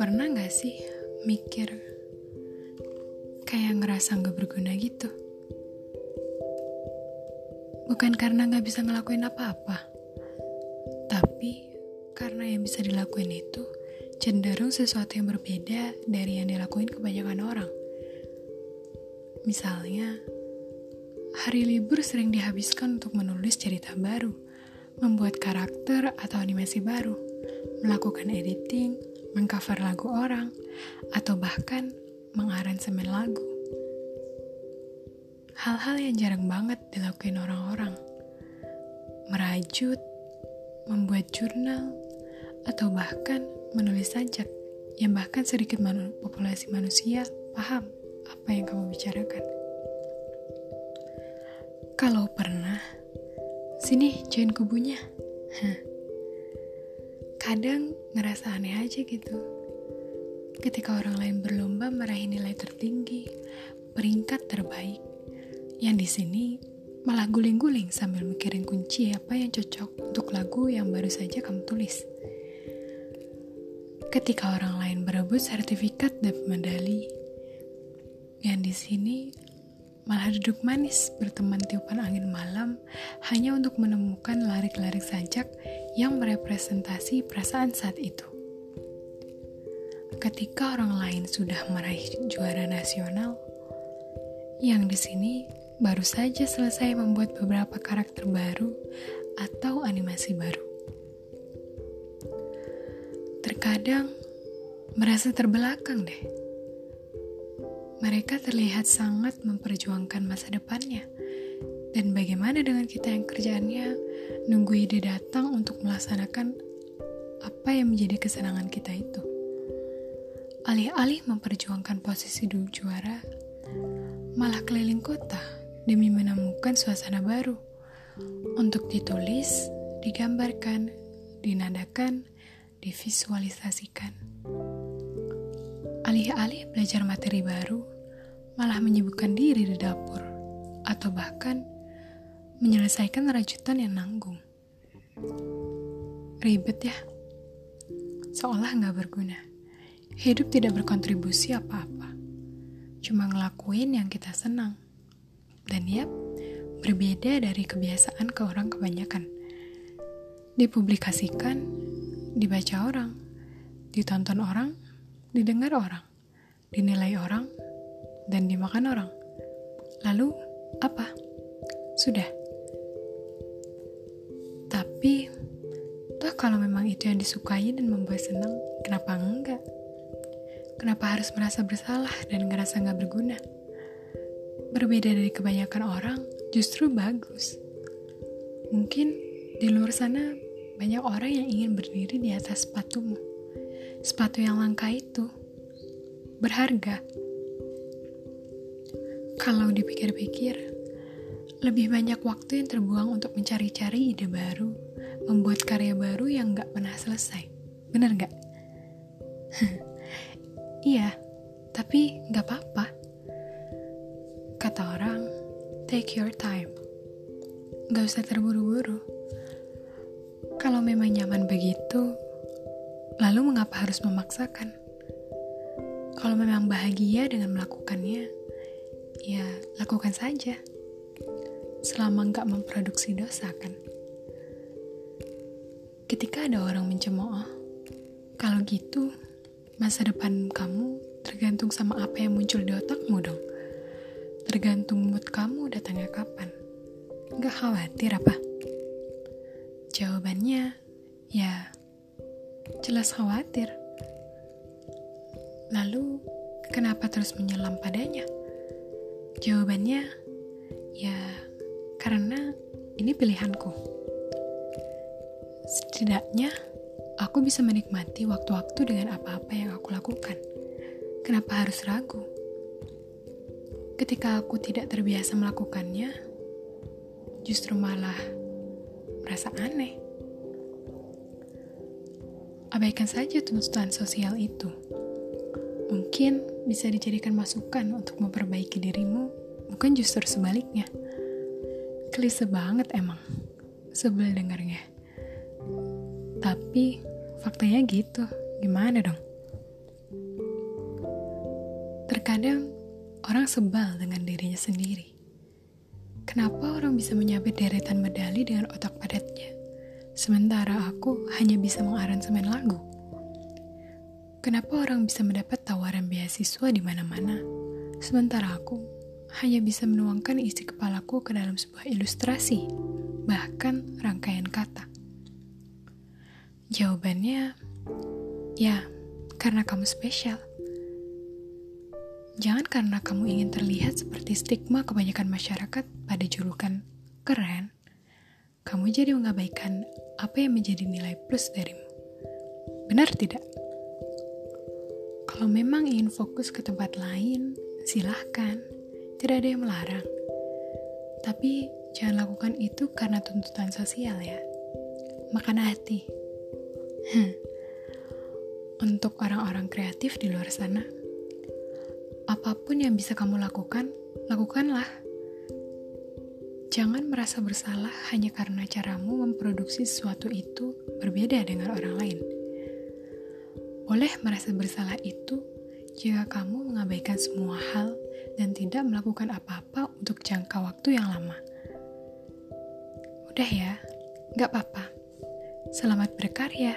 Pernah gak sih mikir kayak ngerasa gak berguna gitu? Bukan karena gak bisa ngelakuin apa-apa, tapi karena yang bisa dilakuin itu cenderung sesuatu yang berbeda dari yang dilakuin kebanyakan orang. Misalnya, hari libur sering dihabiskan untuk menulis cerita baru, membuat karakter atau animasi baru, melakukan editing, mengcover lagu orang, atau bahkan mengaransemen lagu. Hal-hal yang jarang banget dilakuin orang-orang. Merajut, membuat jurnal, atau bahkan menulis sajak yang bahkan sedikit manu populasi manusia paham apa yang kamu bicarakan. Kalau pernah, sini join kubunya. Hah kadang ngerasa aneh aja gitu. Ketika orang lain berlomba meraih nilai tertinggi, peringkat terbaik, yang di sini malah guling-guling sambil mikirin kunci apa yang cocok untuk lagu yang baru saja kamu tulis. Ketika orang lain berebut sertifikat dan medali, yang di sini malah duduk manis berteman tiupan angin malam hanya untuk menemukan larik-larik sajak yang merepresentasi perasaan saat itu. Ketika orang lain sudah meraih juara nasional, yang di sini baru saja selesai membuat beberapa karakter baru atau animasi baru. Terkadang merasa terbelakang deh mereka terlihat sangat memperjuangkan masa depannya. Dan bagaimana dengan kita yang kerjaannya nunggu ide datang untuk melaksanakan apa yang menjadi kesenangan kita itu? Alih-alih memperjuangkan posisi dulu juara, malah keliling kota demi menemukan suasana baru untuk ditulis, digambarkan, dinadakan, divisualisasikan. Alih-alih belajar materi baru, malah menyibukkan diri di dapur, atau bahkan menyelesaikan rajutan yang nanggung. Ribet ya, seolah nggak berguna. Hidup tidak berkontribusi apa-apa, cuma ngelakuin yang kita senang. Dan yap, berbeda dari kebiasaan ke orang kebanyakan. Dipublikasikan, dibaca orang, ditonton orang, didengar orang, dinilai orang, dan dimakan orang. Lalu, apa? Sudah. Tapi, toh kalau memang itu yang disukai dan membuat senang, kenapa enggak? Kenapa harus merasa bersalah dan ngerasa nggak berguna? Berbeda dari kebanyakan orang, justru bagus. Mungkin di luar sana banyak orang yang ingin berdiri di atas sepatumu sepatu yang langka itu berharga. Kalau dipikir-pikir, lebih banyak waktu yang terbuang untuk mencari-cari ide baru, membuat karya baru yang gak pernah selesai. Bener gak? iya, tapi gak apa-apa. Kata orang, take your time. Gak usah terburu-buru. Kalau memang nyaman begitu, Lalu mengapa harus memaksakan? Kalau memang bahagia dengan melakukannya, ya lakukan saja. Selama nggak memproduksi dosa kan? Ketika ada orang mencemooh, kalau gitu masa depan kamu tergantung sama apa yang muncul di otakmu dong. Tergantung mood kamu datangnya kapan. Gak khawatir apa? Jawabannya, ya jelas khawatir. Lalu, kenapa terus menyelam padanya? Jawabannya, ya karena ini pilihanku. Setidaknya, aku bisa menikmati waktu-waktu dengan apa-apa yang aku lakukan. Kenapa harus ragu? Ketika aku tidak terbiasa melakukannya, justru malah merasa aneh. Abaikan saja tuntutan sosial itu. Mungkin bisa dijadikan masukan untuk memperbaiki dirimu, bukan justru sebaliknya. Klise banget emang. Sebel dengarnya. Tapi faktanya gitu, gimana dong? Terkadang orang sebal dengan dirinya sendiri. Kenapa orang bisa menyabet deretan medali dengan otak padatnya, sementara aku hanya bisa mengaransemen lagu? Kenapa orang bisa mendapat tawaran beasiswa di mana-mana, sementara aku hanya bisa menuangkan isi kepalaku ke dalam sebuah ilustrasi, bahkan rangkaian kata? Jawabannya, ya, karena kamu spesial. Jangan karena kamu ingin terlihat seperti stigma kebanyakan masyarakat pada julukan keren, kamu jadi mengabaikan apa yang menjadi nilai plus darimu. Benar tidak? Kalau memang ingin fokus ke tempat lain, silahkan. Tidak ada yang melarang. Tapi jangan lakukan itu karena tuntutan sosial ya. Makan hati. Untuk orang-orang kreatif di luar sana, apa pun yang bisa kamu lakukan, lakukanlah. Jangan merasa bersalah hanya karena caramu memproduksi sesuatu itu berbeda dengan orang lain. Boleh merasa bersalah itu jika kamu mengabaikan semua hal dan tidak melakukan apa-apa untuk jangka waktu yang lama. Udah ya, gak apa-apa. Selamat berkarya.